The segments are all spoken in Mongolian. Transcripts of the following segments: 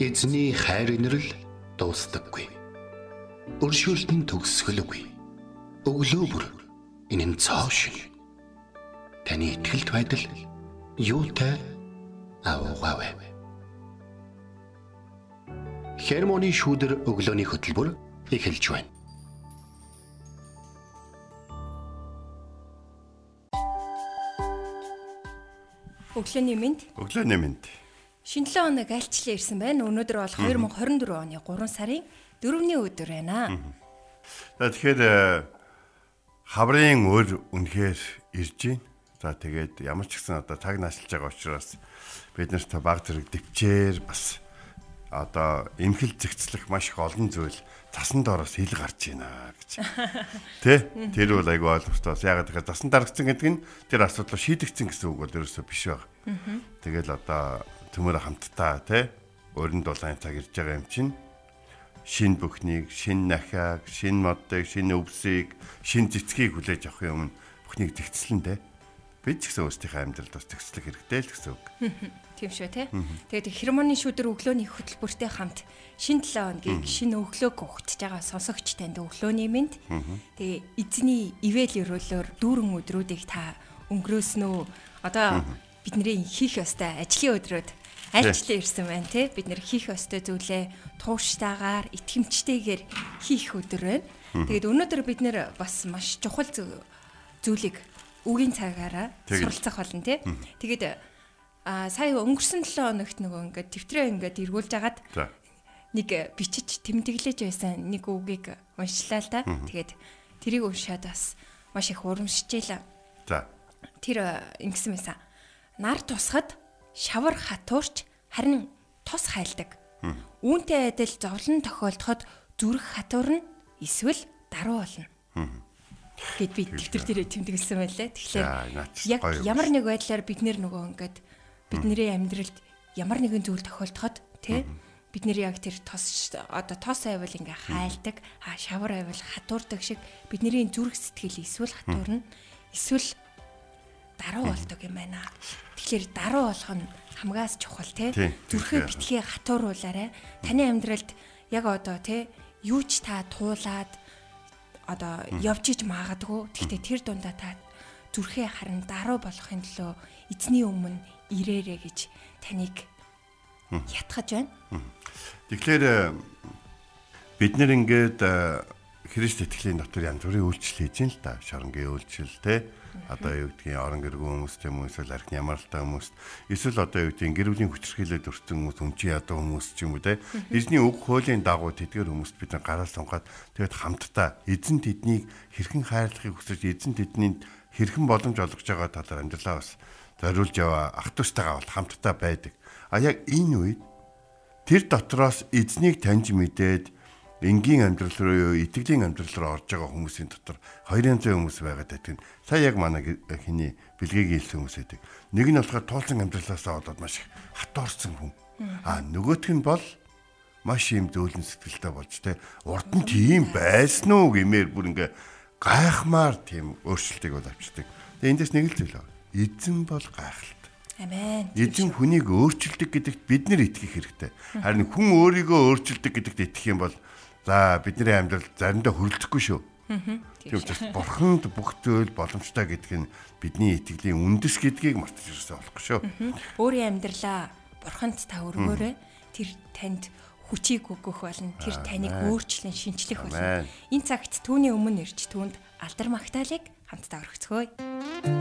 Эзний хайр инрэл дуустдаггүй. Өршөөлт нь төгсгөлгүй. Өглөө бүр энэ нь цоо шиг. Таны ихтгэлт байдал юутай аавгаавэ. Хермоны шүүдэр өглөөний хөтөлбөр эхэлж байна. Өглөөний мэнд. Өглөөний мэнд. Шинэ 7 хоног альчлаа ирсэн байна. Өнөөдөр бол 2024 оны 3 сарын 4-ний өдөр байна. Тэгэхээр э, хаврын өр үнэхээр ирж байна. За тэгээд ямар ч гэсэн одоо цаг наашилж байгаа учраас бид нарт баг зэрэг дэвчээр бас одоо эмхэл зэгцлэх маш их олон зүйл цасан доороос хил гарч байна гэж. Тэ? Тэр бол айгүй ойлгомжтой. Ягаад гэхээр цасан дарагдсан гэдэг нь тэр асуудлыг шийдэгцэн гэсэн үг бол ерөөсөө биш баг. Тэгэл одоо төмөр хамтдаа тэ өрн дулаан цаг ирж байгаа юм чинь шин бүхнийг, шин нахааг, шин модыг, шин өвсийг, шин цэцгийг хүлээж авахын өмнө бүхнийг зэгцлэн тэ. Бид ч гэсэн өөрсдийнхээ амьдралд бас зэгцлэх хэрэгтэй л гэсэн үг. Тийм шүү те. Тэгээд хермоны шүдэр өглөөний хөтөлбөртэй хамт шин 7 хоногийг шин өглөөг ухтж байгаа сонсогч танд өглөөний мэд. Тэгээ эзний ивэл өрөөлөөр дүүрэн өдрүүдийг та өнгөрөөснөө одоо бидний хийх ёстой ажлын өдрүүд альчлаа ирсэн байна те. Бид нэр хийх ёстой зүйлээ тууштайгаар итгэмжтэйгээр хийх өдөр байна. Тэгээд өнөөдөр бид нэр бас маш чухал зүйлийг үгийн цагаараа суралцах болно те. Тэгээд а сая өнгөрсөн 7 хоногт нөгөө ингээд тэмдрээ ингээд эргүүлж агаад нэг бичиж тэмдэглэж байсан нэг үгийг уншлаа л та. Тэгээд тэрийг уншаад бас маш их урамшижээ. За. Тэр ингэсэн байсан. Нар тусахад шавар хатуурч харин тус хайлдаг. Үүнтэй адил зовлон тохиолдоход зүрх хатуурна эсвэл даруй болно. Гэт би тэмдэг дээрээ тэмдэглэсэн байлаа. Тэгэхээр яг ямар нэг байдлаар бид нөгөө ингээд бидний амьдралд ямар нэгэн зүйл тохиолдоход тий бид нэр яг тэр тос одоо тос айвал ингээ хайлдаг шавар айвал хатуурдаг шиг бидний зүрх сэтгэл эсвэл хатуурна эсвэл даруй болдог юм байна. Тэгэхээр даруй болох нь хамгаас чухал тий зүрхээ битгий хатууруулаарай. Таны амьдралд яг одоо тий юу ч та туулаад одоо явж иж магадгүй. Гэхдээ тэр дундаа та зүрхээ харин даруй болохын төлөө эзний өмнө ирээрэ гэж таныг ятгах байна. Тэгэхээр э, бид нэр ингээд э, Христ итгэлийн дотор янз бүрийн үйлчлэл хийж ин л та. Шоронгийн үйлчлэл те. Одоо юу гэдгийг орон гэргүй хүмүүс ч юм уу эсвэл архины ямаралтай хүмүүс эсвэл одоо юу гэдгийг гэр бүлийн хүчрхийлэлд өртсөн хүмүүс өмчи ядуу хүмүүс ч юм уу те. Эзний үг хуулийн дагуу тэдгээр хүмүүст бид нар гараа сунгаад тэгээд хамтдаа эзэн тэднийг хэрхэн хайрлахыг хүсэж эзэн тэдний хэрхэн боломж олгож байгаа талаар амьдралаа бас зориулж яваа ах トゥ стайгаа бол хамтдаа байдаг. А яг энэ үед тэр дотроос эзнийг таньж мэдээд энгийн амьдрал руу итгэлийн амьдрал руу орж байгаа хүмүүсийн дотор 200 хүмүүс байгаад байдаг. Сая яг манай хиний бэлгийг хэлсэн хүмүүс байдаг. Нэг нь болохоор туулсан амьдралаасаа болоод маш их хатуурсан хүн. А нөгөөх нь бол маш юм зөөлөн сэтгэлтэй болж те урд нь тийм байсан уу гэмээр бүр ингээ гайхмаар тийм өөрчлөлтийг бол авчдаг. Тэгээ эндээс нэг л зүйл байна эзэн бол гайхалтай. Амен. Эзэн хүнийг өөрчилдөг гэдэгт бид нар итгэх хэрэгтэй. Харин хүн өөрийгөө өөрчилдөг гэдэгт итгэх юм бол за бидний амьдрал заримдаа хөрөлдөхгүй шүү. Тийм учраас бурханд бүх зүйл боломжтой гэдг нь бидний итгэлийн үндэс гэдгийг мартаж ирсэн болохгүй шүү. Өөрийн амьдралаа бурханд та өргөөрэй. Тэр танд хүчийг өгөх болно. Тэр таныг өөрчлөн шинчлэх болно. Энэ цагт түүний өмнө ирж түүнд алдар магтаалык хамтдаа өргөцгөөе.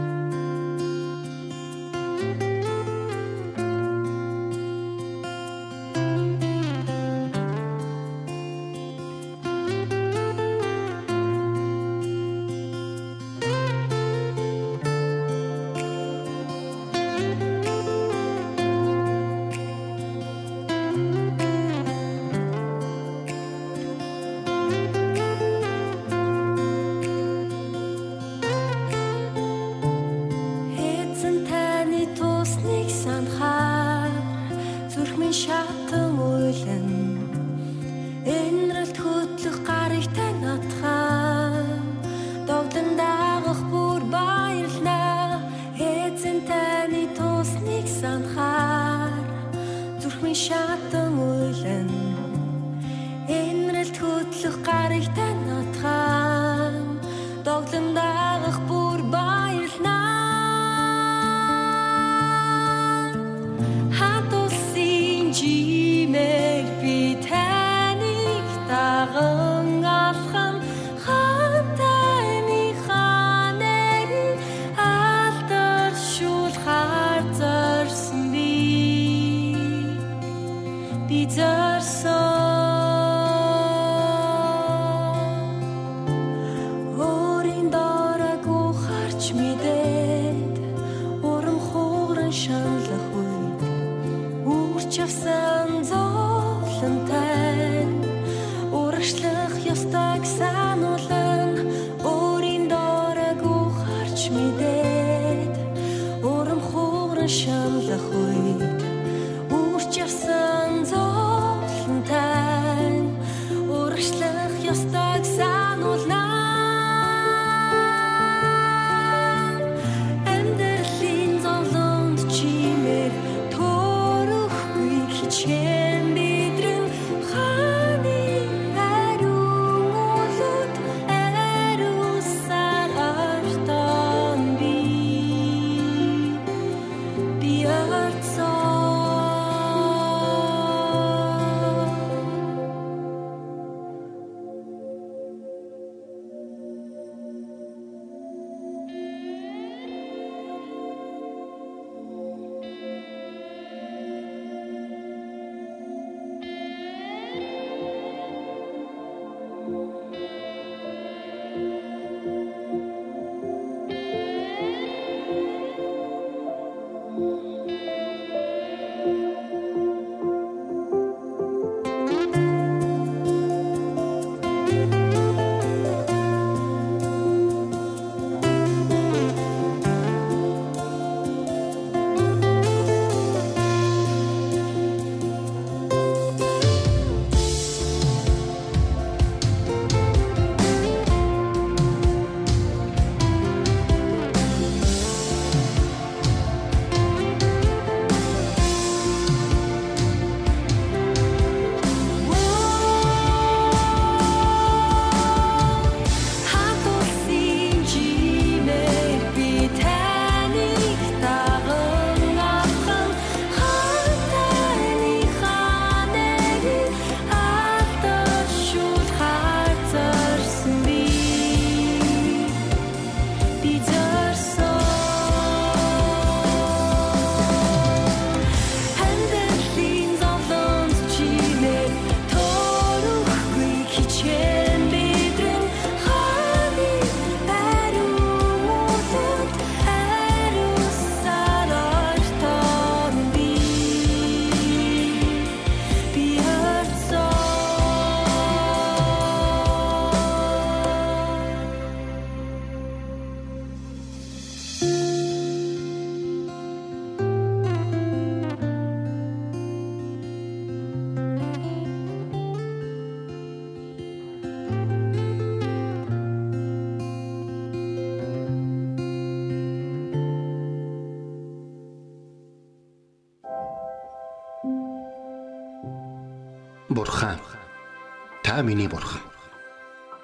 Та миний бурхан.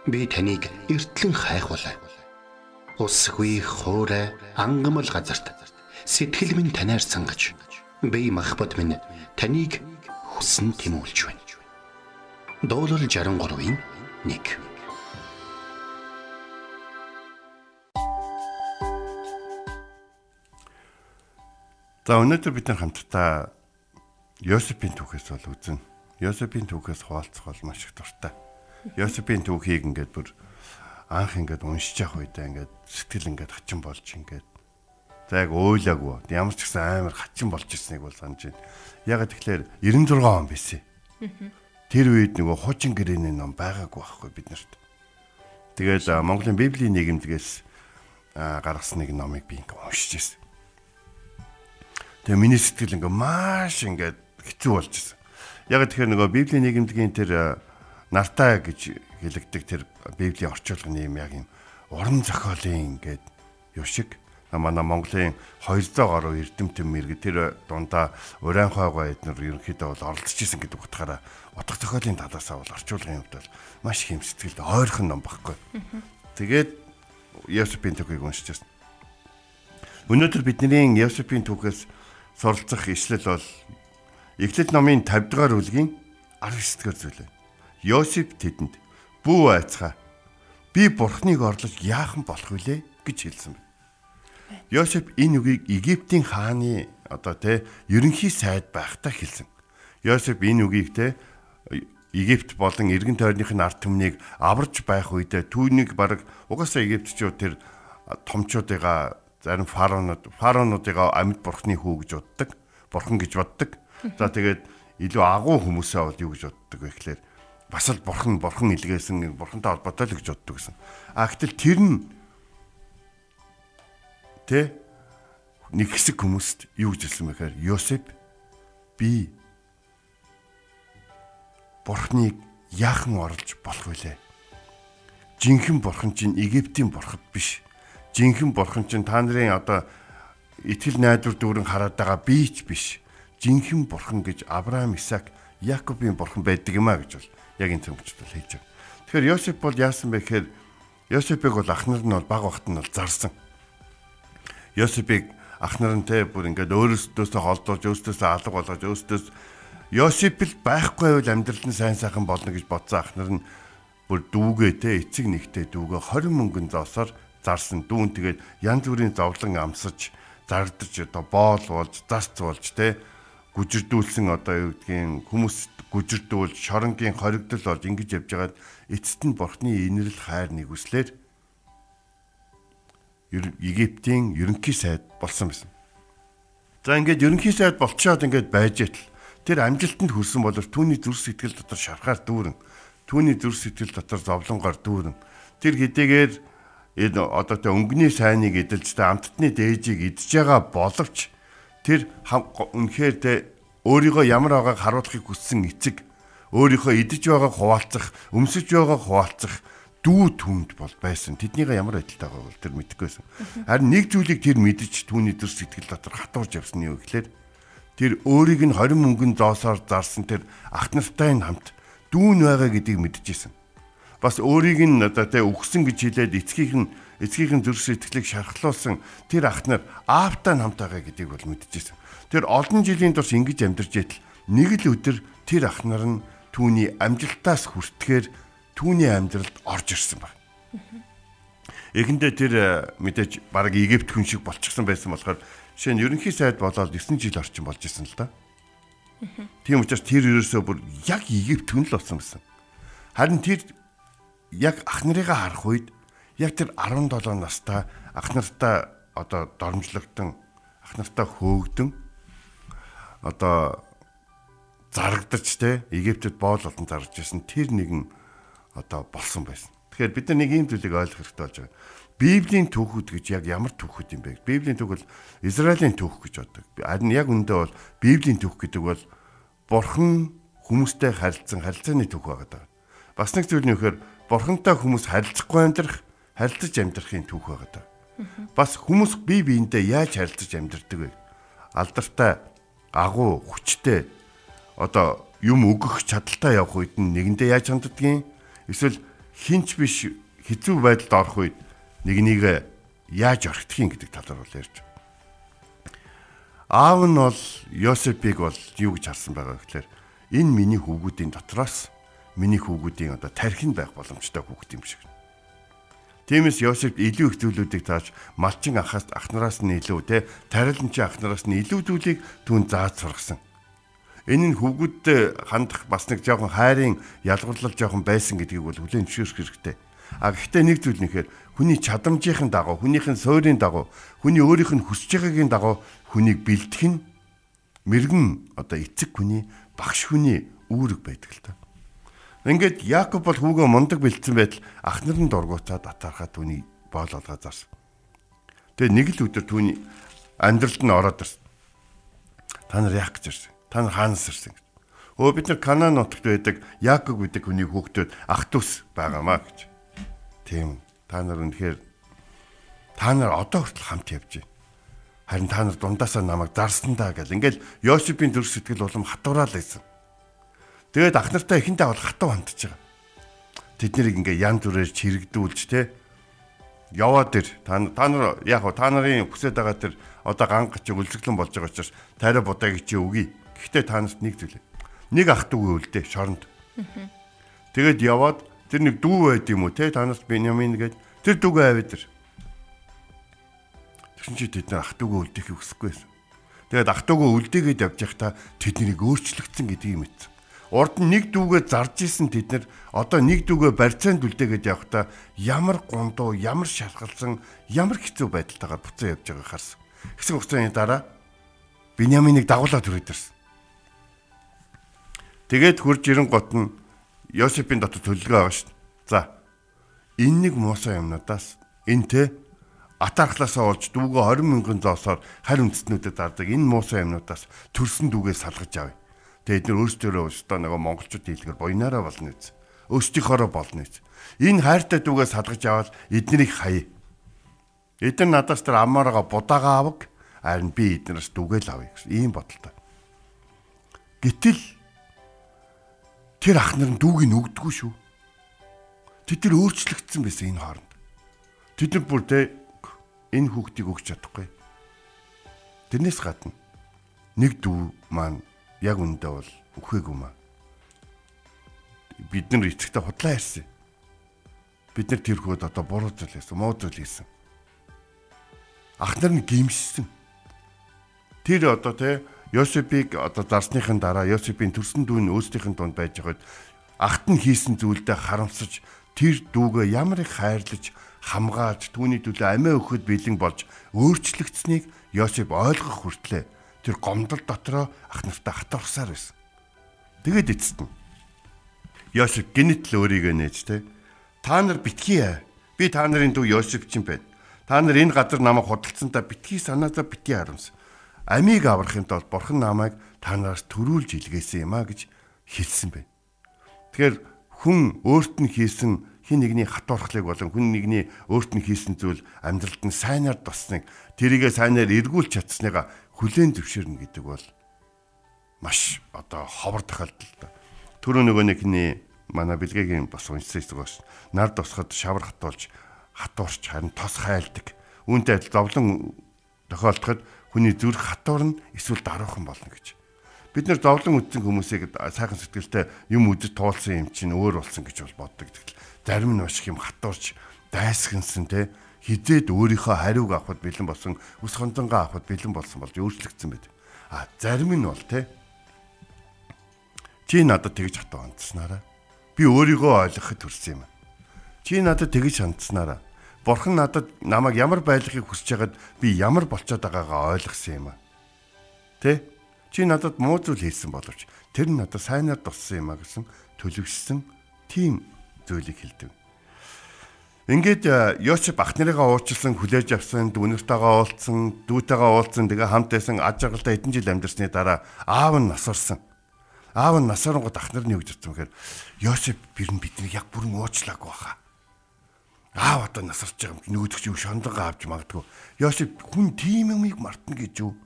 Би таныг эртлэн хайхвалаа. Усгүй хоорой ангамл газарт сэтгэл минь танаар сангаж би махбат минь таныг хүсн тимүүлж байна. Дуурал 63-ийн 1 За өнөөдөр бид нар хамтдаа Йосепийн түүхээс бол үзэн. Йосепийн түүхээс хуваалцах бол маш их дуртай. Йосепийн түүхийг ингээд бүр анх ингээд уншиж явах үедээ ингээд сэтгэл ингээд хачин болж ингээд за яг ойлаагүй. Ямар ч гэсэн амар хачин болж ирснийг бол санаж байна. Ягаад тэгэхээр 96 он байсан. Тэр үед нөгөө хуучин гэрээний ном байгаагүй байхгүй бид нарт. Тэгээд а, Монголын Библийн нийгэмдгээс а, гаргасан нэг номыг би ингээд уншиж байсан. Тэгээ миний сэтгэл ингээ маш ингээд хэцүү болж ирсэн. Яг тэгэхээр нөгөө Библийн нийгэмдгийн тэр э, нартай гэж хэлэгдэг тэр Библийн орчуулгын юм яг юм уран зохиолын ингээд юу шиг манай Монголын 200 гаруй эрдэмтэн мэрэг тэр дундаа Урайхайгаа эднэр ерөнхийдөө бол оролцож исэн гэдэг утгаараа утга зохиолын талаасаа бол орчуулгын хувьд бол маш их юм сэтгэлд ойрхон ном багхгүй. Тэгээд Йосепийн төгөөг уншиж байсан. Өнөөдөр бидний Йосепийн түүхээс суралцах ишлэл бол Эхлэл номын 50 дугаар бүлгийн 19 дугаар зүйл байна. Йосеп тэдэнд "Бүү айцгаа. Би бурхныг орлож яахан болох вүлээ?" гэж хэлсэн байна. Йосеп энэ үгийг Египтийн хааны одоо тэ ерөнхий сайд байхдаа хэлсэн. Йосеп энэ үгийг тэ Египт болон эргэн тойрных нь ард түмнийг аварж байх үедээ түүнийг баг угаасаа Египтчууд тэр томчуудыгаа зарим фараонууд фараонуудыгаа амьд бурхны хүү гэж боддог. Бурхан гэж боддог. За тэгээд илүү агуу хүмүүсээ бол юу гэж боддог вэ гэхээр бас л бурхан бурхан илгээсэн бурхантай холбоотой л гэж боддог гэсэн. А гэтэл тэр нь тэ нэг хэсэг хүмүүст юу гэж хэлсэн бэхээр Йосеф би Бурхныг яахан орлож болох вүлээ? Жинхэнэ бурхан чинь Египтийн бурхад биш. Жинхэнэ бурхан чинь та нарын одоо итгэл найдвар дүүрэн хараад байгаа би ч биш. Жинхэнэ бурхан гэж Авраам, Исаак, Яаковын бурхан байдаг юм а гэж бол яг энэ тэмцэл хийж байгаа. Тэгэхээр Йосеф бол яасан бэ гэхээр Йосефийг бол ахнар нь бол баг вахт нь бол зарсан. Йосефийг ахнар нь те бүр ингээд өөрөөсөө холдуулж өөрөөсөө алга болгож өөрөөсөө Йосеф л байхгүй бол амьдрал нь сайн сайхан болно гэж бодсон ахнар нь бүр дүүгээ те эцэг нэгтэй дүүгээ 20 мөнгөн зоосоор зарсан дүүн тэгээд янз бүрийн зовлон амсаж зардж одоо боол болж зарц болж те гүжирдүүлсэн одоо юу гэдгийг хүмүүс гүжирдүүл шоронгийн хоригдол болж ингэж явж байгаад эцэст нь бурхны инэрл хайр нэгүслэр Египтийн ерөнхий сайд болсон байсан. За ингээд ерөнхий сайд болчоод ингээд байж итэл Тэр амжилтанд хүрсэн боловч түүний зүрх сэтгэл дотор шархаар дүүрэн. Түүний зүрх сэтгэл дотор зовлонгоор дүүрэн. Тэр хэдийгээр энэ одоо тэ өнгөний сайныг эдэлж тэ амттны дээжийг идж байгаа боловч тэр үнэхээр тэ өөрийгөө ямар байгааг харуулахыг хүссэн эцэг өөрийнхөө идэж байгааг хуваалцах, өмсөж байгааг хуваалцах дүү түнд бол байсан. Тэднийгээ ямар байдалтай байгааг бол тэр мэдэхгүйсэн. Харин нэг зүйлийг тэр мэдэж түүний зүрх сэтгэл дотор хатуурж явсан нь юу гэхээр тэр өөрийг нь 20 мөнгөн зоосоор зарсан тэр ах нартай нь хамт дүүн байгаа гэдгийг мэдчихсэн. Бас өөрийг нь одоо тэ өгсөн гэж хэлээд эцгийнх нь эцгийнх нь зүрх сэтгэлийг шархлуулсан тэр ах нар аавтай хамт байгаа гэдгийг бол мэдчихсэн. Тэр олон жилийн турш ингэж амьдарч итэл нэг л өдөр тэр ах нар нь түүний амжилтаас хүртгээр түүний амьдралд орж ирсэн баг. Эхэндээ тэр мэдээж баг Египт хүн шиг болчихсон байсан болохоор Жишээ нь ерөнхий сайд болоод 9 жил орчим болж исэн л да. Тийм учраас тэр ерөөсөө бүр яг Египт хүн л болсон гэсэн. Харин тэр яг ах нарыгаа харах үед яг тэр 17 настай ах нартаа одоо дормжлогдсон ах нартаа хөөгдөн одоо зарагдаж те Египтэд боол болон зарж исэн тэр нэгэн одоо болсон байсан. Тэгэхээр бид нар нэг ийм зүйлийг ойлгох хэрэгтэй болж байгаа. Библийн түүхүүд гэж яг ямар түүхүүд юм бэ? Библийн түүх бол Израилийн түүх гэж боддог. Харин яг үндэ бол Библийн түүх гэдэг бол Бурхан хүмүүстэй харилцсан харилцааны түүх байгаа даа. Бас нэг зүйл нь вэхээр Бурхантай хүмүүс харилцахгүй амьдрах, харилцаж амьдрахын түүх байгаа даа. Бас хүмүүс бие биендээ яаж харилцаж амьдрдаг вэ? Алдартай, агуу, хүчтэй одоо юм өгөх чадaltaй явах үед нэгэндээ яаж ханддгийг эсвэл хинч биш хэцүү байдалд орох үед нэг нэг яаж орхидгийг гэдэг талаар бол ярьж. Аав нь бол Йосепийг бол юу гэж харсан байгаа гэхээр энэ миний хүүгүүдийн дотроос миний хүүгүүдийн одоо тархин байх боломжтой хүүгд юм шиг. Тиймээс Йосеф илүү их зүйлүүдийг тааж малчин ахаас ахнараас нь илүү те тариланчин ахнараас нь илүү зүйлийг түн зааж сургасан. Энэ нь хүүгүүдтэй хандах бас нэг жоохон хайрын ялгарлал жоохон байсан гэдгийг бол хүлээн зөвшөөрөх хэрэгтэй. А гэхдээ нэг зүйл нэхэр хүний чадамжийн дагуу, хүнийхэн суурийн дагуу, хүний өөрийнх нь хүсэж байгаагийн дагуу хүнийг бэлдэх нь мэрэгэн одоо эцэг хүний багш хүний үүрэг байдаг л та. Ингээд Яаков бол хүүгээ мундаг бэлдсэн байтал ах нар нь дургуутаад атаархаа түүний боол олгоо зарсан. Тэгээ нэг л өдөр түүний амьдралд нь ороод ирсэн. Та нар яах гэж ирсэн? Та нар хаанаас ирсэн гэж. Өө бид нар Канаан нутагт байдаг Яаков гэдэг хүний хүүхдүүд ах トゥ ус байгаамаа гэж. Тийм. Та нар үнэхээр та нар одоо хүртэл хамт явж байна. Харин та нар дундаасаа намайг зарсан даа гэл. Ингээл Йосипийн зүрх сэтгэл улам хатуураал байсан. Тэгээд ах нартай ихэнтэй бол хатуу хандж байгаа. Тэд нэрийг ингээ ян зүрээр чирэгдүүлж те яваад ир та та нар яг хоо та нарын хүсэж байгаа тэр одоо ганг чи үлзэглэн болж байгаа учраас тайраа будааг чи өгье. Гэхдээ та нарт нэг зүйл. Нэг ах トゥ үгүй үлдээ шоронд. Тэгээд яваад Тэр нэг дүү байд юм уу те танаас Бенямин гээд тэр дүүгээ авид тэр. Тэгсэн чи тэд нар ах дүүгээ үлдэхийг хүсэхгүй байсан. Тэгээд ах дүүгээ үлдээгээд явж байхдаа тэднийг өөрчлөгдсөн гэдгийг мэдсэн. Урд нь нэг дүүгээ зарж исэн тэд нар одоо нэг дүүгээ барьцаанд үлдээгээд явхдаа ямар гундуу, ямар шалгалсан, ямар хэцүү байдалтайгаар буцаа явж байгааг харсан. Хэсэг хугацааны дараа Беняминыг дагуулад түрээд ирсэн. Тэгээд хурж ирэн гот нь Йосепийн дотор төлөлгөө байгаа шүү. За. Энэ нэг муусаа юмнуудаас энэ те атаархлаасаа олж дүүгээ 20 мянган зоосоор харь үндэстнүүдэд дардаг энэ муусай юмнуудаас төрсөн дүүгээ салгаж авъя. Тэгээд эдгээр өөрсдөө өстөө нөгөө монголчууд дийлгэр буйнаараа болно үз. Өөрсдийнхоороо болно үз. Энэ хайртай дүүгээ салгаж аваад эднийг хаяа. Эдгээр надаас тэр амаараа будаага аваг харин би эднээс дүүгээл авъя гэсэн ийм бодолтой. Гэтэл тэр ах нар дүүгийг өгдөггүй шүү. Тэд тэр өөрчлөгдсөн байсан энэ хооронд. Тэд нар бүр тэ энэ хүүхдийг өгч чадахгүй. Тэрнээс гадна нэг дүү маань яг үндэ бол үхээгүй маа. Бид нар эцэгтэй худлаа ярьсан. Бид нар тэр хөөд одоо буруу зүйл хийсэн, муу зүйл хийсэн. Ах нар нь гимшсэн. Тэр одоо те Йосепийг одоо зарсныхын дараа Йосепийн төрсөн дүү нь өөрсдийнх нь дунд байж байгаад ахт нь хийсэн зүйлдээ харамсаж тэр дүүгээ ямар их хайрлаж хамгаалж түүний төлөө амиа өгөхөд бэлэн болж өөрчлөгдсөнийг Йосеп ойлгох хүртлээр тэр гомдол дотроо ах нартай хатуурсаар байсан. Тэгээд эцэст нь Йосеп гинэт л өөрийгөө нээж те. Та нар битгий. Би та нарын дүү Йосеп ч юм байна. Та нар энэ газар намайг худалдсандаа битгий санаатаа битгий харамс. Амийг аврахын тулд бурхан намайг та нараас төрүүлж илгээсэн юм а гэж хэлсэн байна. Тэгэхээр хүн өөрт нь хийсэн хин нэгний хатуурхлыг болон хүн нэгний өөрт нь хийсэн зүйл амьдралд нь сайнаар тусныг тэрийгэ сайнаар эргүүлж чадсныга хүлээн зөвшөөрнө гэдэг бол маш одоо ховор тохиолдол. Түрүү нөгөө нэг хний манай бэлгээгийн бас уншсан бас нар тусахад шавар хатуулж хатуурч харин тос хайлдаг. Үүнтэй адил зовлон тохиолдоход хүний зүрх хатуурна эсвэл даруухан болно гэж. Бид нэр зовлон үтсэн хүмүүсийг сайхан сэтгэлтэй юм үзэж туулсан юм чинь өөр болсон гэж бол боддог. Зарим нь маш их юм хатуурч дайсгансан те хизээд өөрийнхөө хариуг авахд бэлэн болсон үс хонцонгаа авахд бэлэн болсон болж өөрчлөгдсөн байд. А зарим нь бол те чи надад тэгж хатуу хандсанараа би өөрийгөө ойлгоход төрсөн юм. Чи надад тэгж хандсанараа Бурхан надад намайг ямар байлгахыг хүсэж байгаад би ямар болцоод байгаагаа ойлгосон юм а. Тэ? Чи надад муу зүйл хийсэн боловч тэр нь надад сайнаар туссан юм а гэсэн төлөвшсөн тийм зүйлийг хэлдэг. Ингээд Йосеп ах нарыгаа уучлсан, хүлээж авсан, дүүнэртэйгээ уулзсан, дүүтэйгээ уулзсан, тэгээ хамт байсан аж аргалтай хэдэн жил амьдарсны дараа аав нь насварсан. Аав нь насарангууд ах нар нь юу гэж бодсон гэхээр Йосеп бир нь биднийг яг бүрэн уучлаагүй баха. Аав одоо насарч байгаа юм нөгөөдөгч юу шонлонгаа авч магадгүй. Йосеп хүн тийм юмыг мартна гэж юу?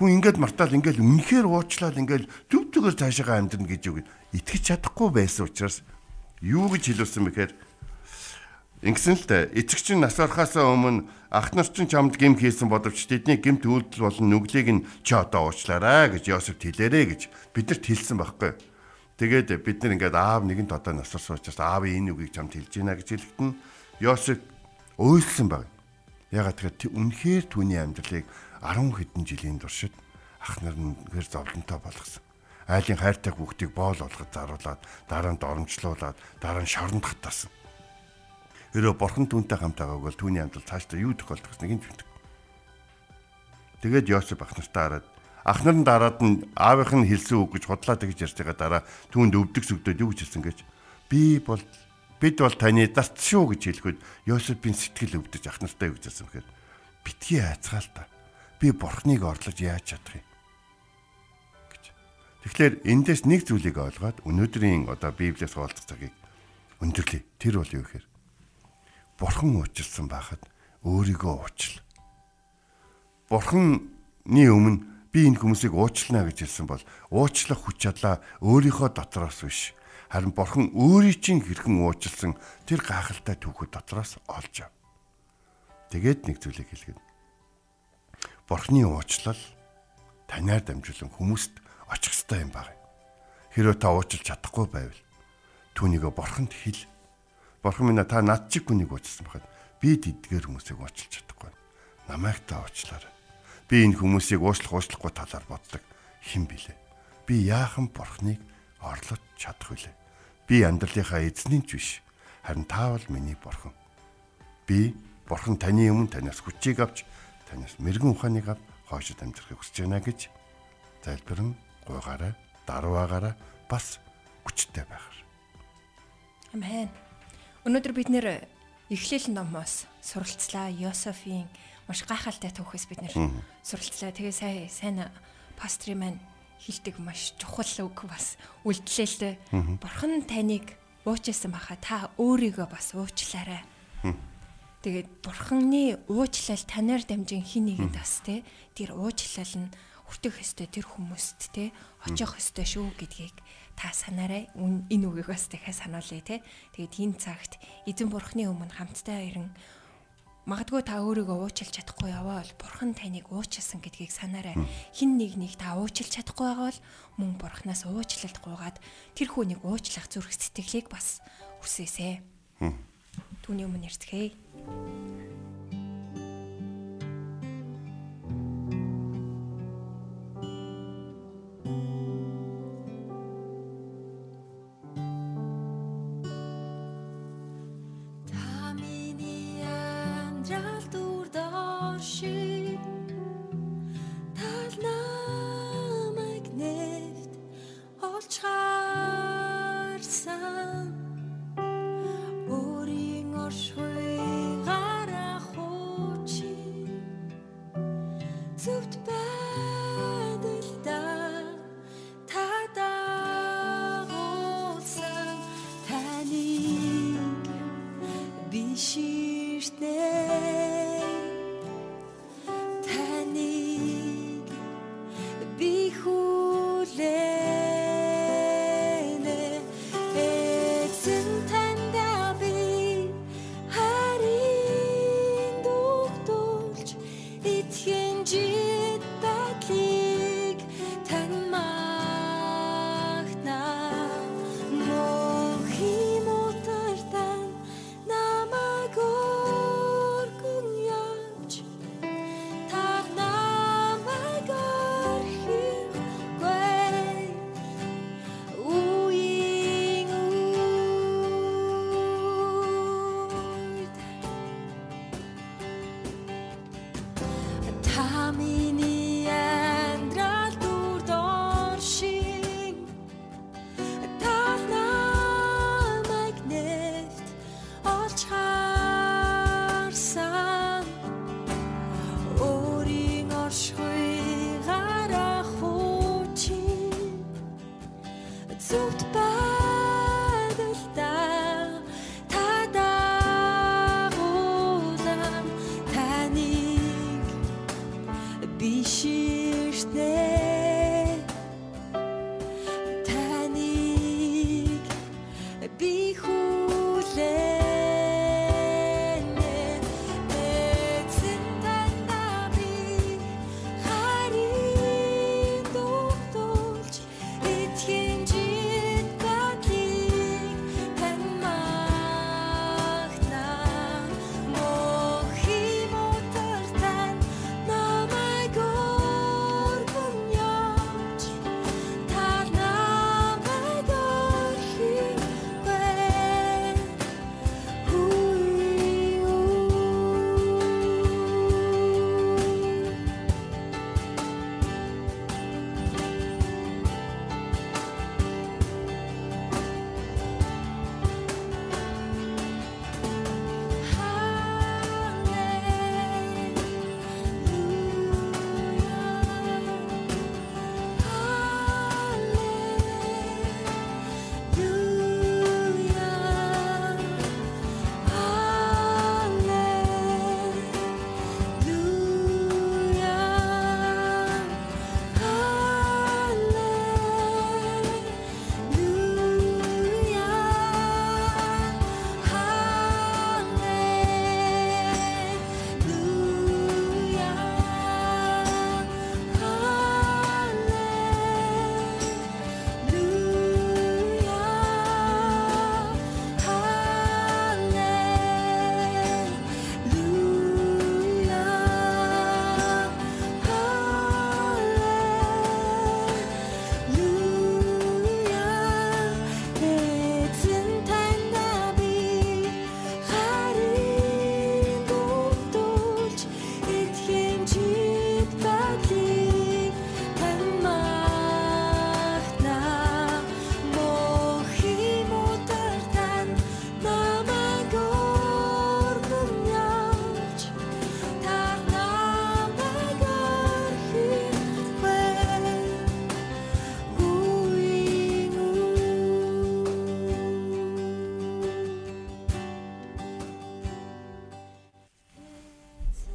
Хүн ингээд мартаал ингээд үнэхээр уучлаад ингээд төв төгээр цаашаа амьдрна гэж юу итгэж чадахгүй байсан учраас юу гэж хэлүүлсэн бэхээр Ингэсэн л дээ. Эцэг чинь нас орохоосоо өмнө ах нар чинь чамд гим хийсэн бодовч тэдний гимт үйлдэл болон нүглийг нь чи одоо уучлаарай гэж Йосеф хэлээрэ гэж бидэрт хэлсэн байхгүй. Тэгээд бид нар ингээд аав нэгэнт одоо нас орсон учраас аав энэ үгийг чамд хэлж байна гэж хэлэхдээ Йосеф ойлсон баг. Ягаад тэгэхээр үнэхээр түүний амьдралыг 10 хэдэн жилийн туршид ах нар нь гэр зовлонтой болгосон. Айлын хайртай хүүхдийг боол болгож заруулаад дараа нь доромжлуулаад дараа нь шоронд хатаасан Ерөө бурхан түүнтэй хамт байгааг бол түүний амьдрал цаашдаа юу тохиолдох гэснэг нь мэддэг. Тэгээд Йосеф ах нартаа хараад ах нар нь дараад нь аавынх нь хэлсэн үг гэж худлаа тэгж ярьж байгаа дараа түүнд өвдөг сүгдөөд юу гэж хэлсэн гэж би бол бид бол таны дарт шүү гэж хэлэхэд Йосефийн сэтгэл өвдөж ах нартай юу гэж хэлсэн бэхээр битгий айцгаал та. Би бурхныг орлож яаж чадах юм гэж. Тэгэхээр эндээс нэг зүйлийг ойлгоод өнөөдрийн одоо Библиэс хаалцах цагийг өндөрлөе. Тэр бол юу гэхээр бурхан уучлсан байхад өөрийгөө уучил. Бурханы өмнө би энэ хүмүүсийг уучлана гэж хэлсэн бол уучлах хүч чадлаа өөрийнхөө дотроос биш харин бурхан өөрийн чинь хэрхэн уучлсан тэр гайхалтай түүхүүд дотроос олж ав. Тэгээд нэг зүйлийг хэлгээд. Бурханы уучлал танаар дамжуулан хүмүүст очих ёстой юм байна. Хэрвээ та уучлах чадахгүй байвал түүнийгөө бурханд хэл Бурхан минь та над чиг хүнийг уучлсан байхад би тэдгээр хүмүүсийг уучлах чадахгүй. Намайг та уучлаарай. Би энэ хүмүүсийг уучлах уучлахгүй талаар боддог. Хэн билээ? Би яахан Бурханыг орлож чадах вүлээ? Би амьдралынхаа эзний ч биш. Харин та бол миний Бурхан. Би Бурхан таны өмнө танаас хүчийг авч танаас мэрэгэн ухааныг авч хойшод амьдрахыг хүсэж байна гэж залбирэн гуйгаараа даруугаараа бас хүчтэй байхаар. Амен. Өнөөдөр бид нэр эхлэл номоос суралцлаа. Йосефийн маш гайхалтай түүхээс бид нэр суралцлаа. Тэгээ сая сайн пастрын маань хилдэг маш чухал үг бас үлдлээ л дээ. Бурхан таныг уучлсан баха та өөрийгөө бас уучлаарай. Тэгээд бурханы уучлал танаар дамжин хин нэгэнд бас те тэр уучлал нь хүртэх өстэй тэр хүмүүст те очих өстэй шүү гэдгийг та санаарай. Энэ үгийг бас дахиад сануулъя те. Тэгээд энэ цагт эзэн бурхны өмнө хамтдаа ирэн магадгүй та өөрийгөө уучлах чадахгүй яваа бол бурхан таныг уучлсан гэдгийг санаарай. Хин нэгнийг та уучлах чадахгүй байгаа бол мөн бурханаас уучлалт гуйгаад тэр хүнийг уучлах зүрх сэтгэлийг бас хүсээсэ. Түүний өмнө ирцгээе. live.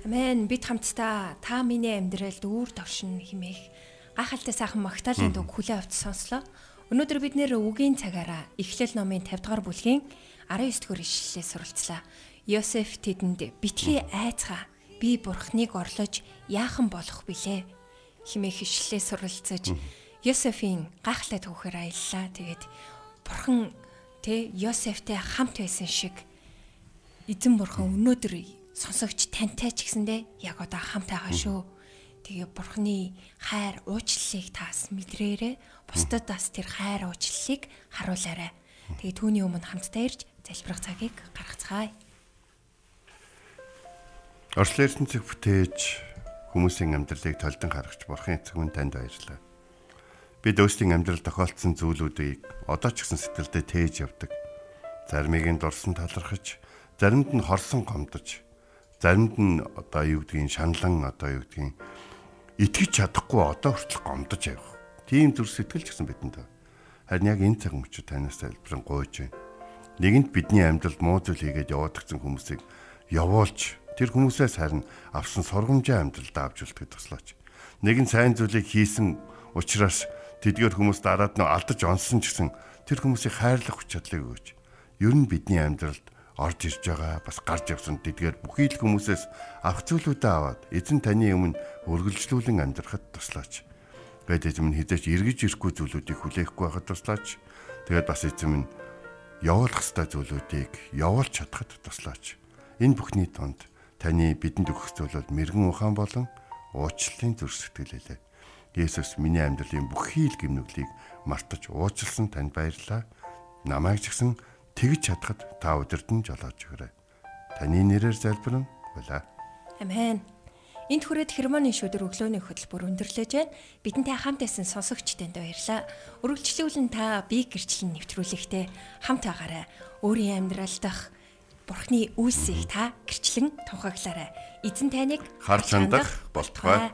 Амен. Бид хамтдаа та миний амьдралд үүр товшин химээх гахалтай сайхан магтаалын үг хүлээ авч сонслоо. Өнөөдөр бид нэр үгийн цагаараа Эхлэл номын 50 дугаар бүлгийн 19 дугаар ишлэлээ суралцлаа. Йосеф тэдэнд битгий айцгаа би бурхныг орлож яахан болох билээ химээх ишлэлээ суралцаж Йосефийн гахалтай түүхээр аяллаа. Тэгээд бурхан тэ Йосефтэй хамт байсан шиг эзэн бурхан өнөөдөр сонсогч тантай ч гэсэндэ яг одоо хамт байгаа шүү. Тэгээ бурхны хайр уучлалыг таас мэдрээрээ бусдад бас тэр хайр уучлалыг харуулаарай. Тэгээ түүний өмнө хамтдаа ирж залбирах цагийг гаргацгаая. Орчлын ертөнцөг бүтээж хүмүүсийн амьдралыг толдон харагч бурхан эцэгүн танд баярлалаа. Бид өөрсдийн амьдрал тохиолдсон зүйлүүдийг одоо ч гэсэн сэтгэлдээ тээж явдаг. Заримыг нь дурсан талархаж, заримд нь хорсон гомдож, заримд нь одоо юу гэдгийг шаналан одоо юу гэдгийг итгэж чадахгүй одоо хүртэл гомдож явах. Тийм зүр сэтгэл ч гэсэн бидэнд байна. Харин яг энэ цаг мөчид танаас залбирэн гуйж байна. Нэгэнт бидний амьдралд муу зүйл хийгээд яваадагсан хүмүүсийг явуулж тэр хүмүүсээс харин авсан сургамжаа амьдралд авч үлдэхэд туслаач. Нэгэн сайн зүйлийг хийсэн учраас тэдгээр хүмүүс дараад нь алдаж онсон ч гэсэн тэр хүмүүсийг хайрлах хүч чадлыг өгөөч. Ер нь бидний амьдралд орж ирж байгаа бас гарч явсан тэдгээр бүхий л хүмүүсээс авах зүйлүүдээ аваад эзэн таны өмнө үргэлжлүүлэн амьдрахад туслаач. Гэт эзэм нь хизээч эргэж ирэхгүй зүйлүүдийг хүлээхгүй байхад туслаач. Тэгээд бас эзэм нь явуулах ёстой зүйлүүдийг явуулж чадхад туслаач. Энэ бүхний донд таны бидэнд өгөх зүйлүүд мэрэгэн ухаан болон уучлалын зүр сэтгэлээлээ. Есүс миний амьдралын бүхий л гимнүглийг мартаж уучлсан танд баярлалаа. Намайг ч гэсэн тэгж чадхад та нь жолоож өгөөрэй. Таны нэрээр залбирэн хуйлаа. Амен. Энд хүрээд хермоны шүдэр өглөөний хөтөлбөр өндөрлөж байна. Бидэнтэй хамт байсан сонсогчдод баярлалаа. Үргэлжлүүлэн та бие гэрчлэн нэвтрүүлэхтэй хамт байгаарай. Өөрийн амьдрал дах Бурхны үйлсийг та гэрчлэн тунхаглаарай. Эзэн таныг Харж хандах болтугай.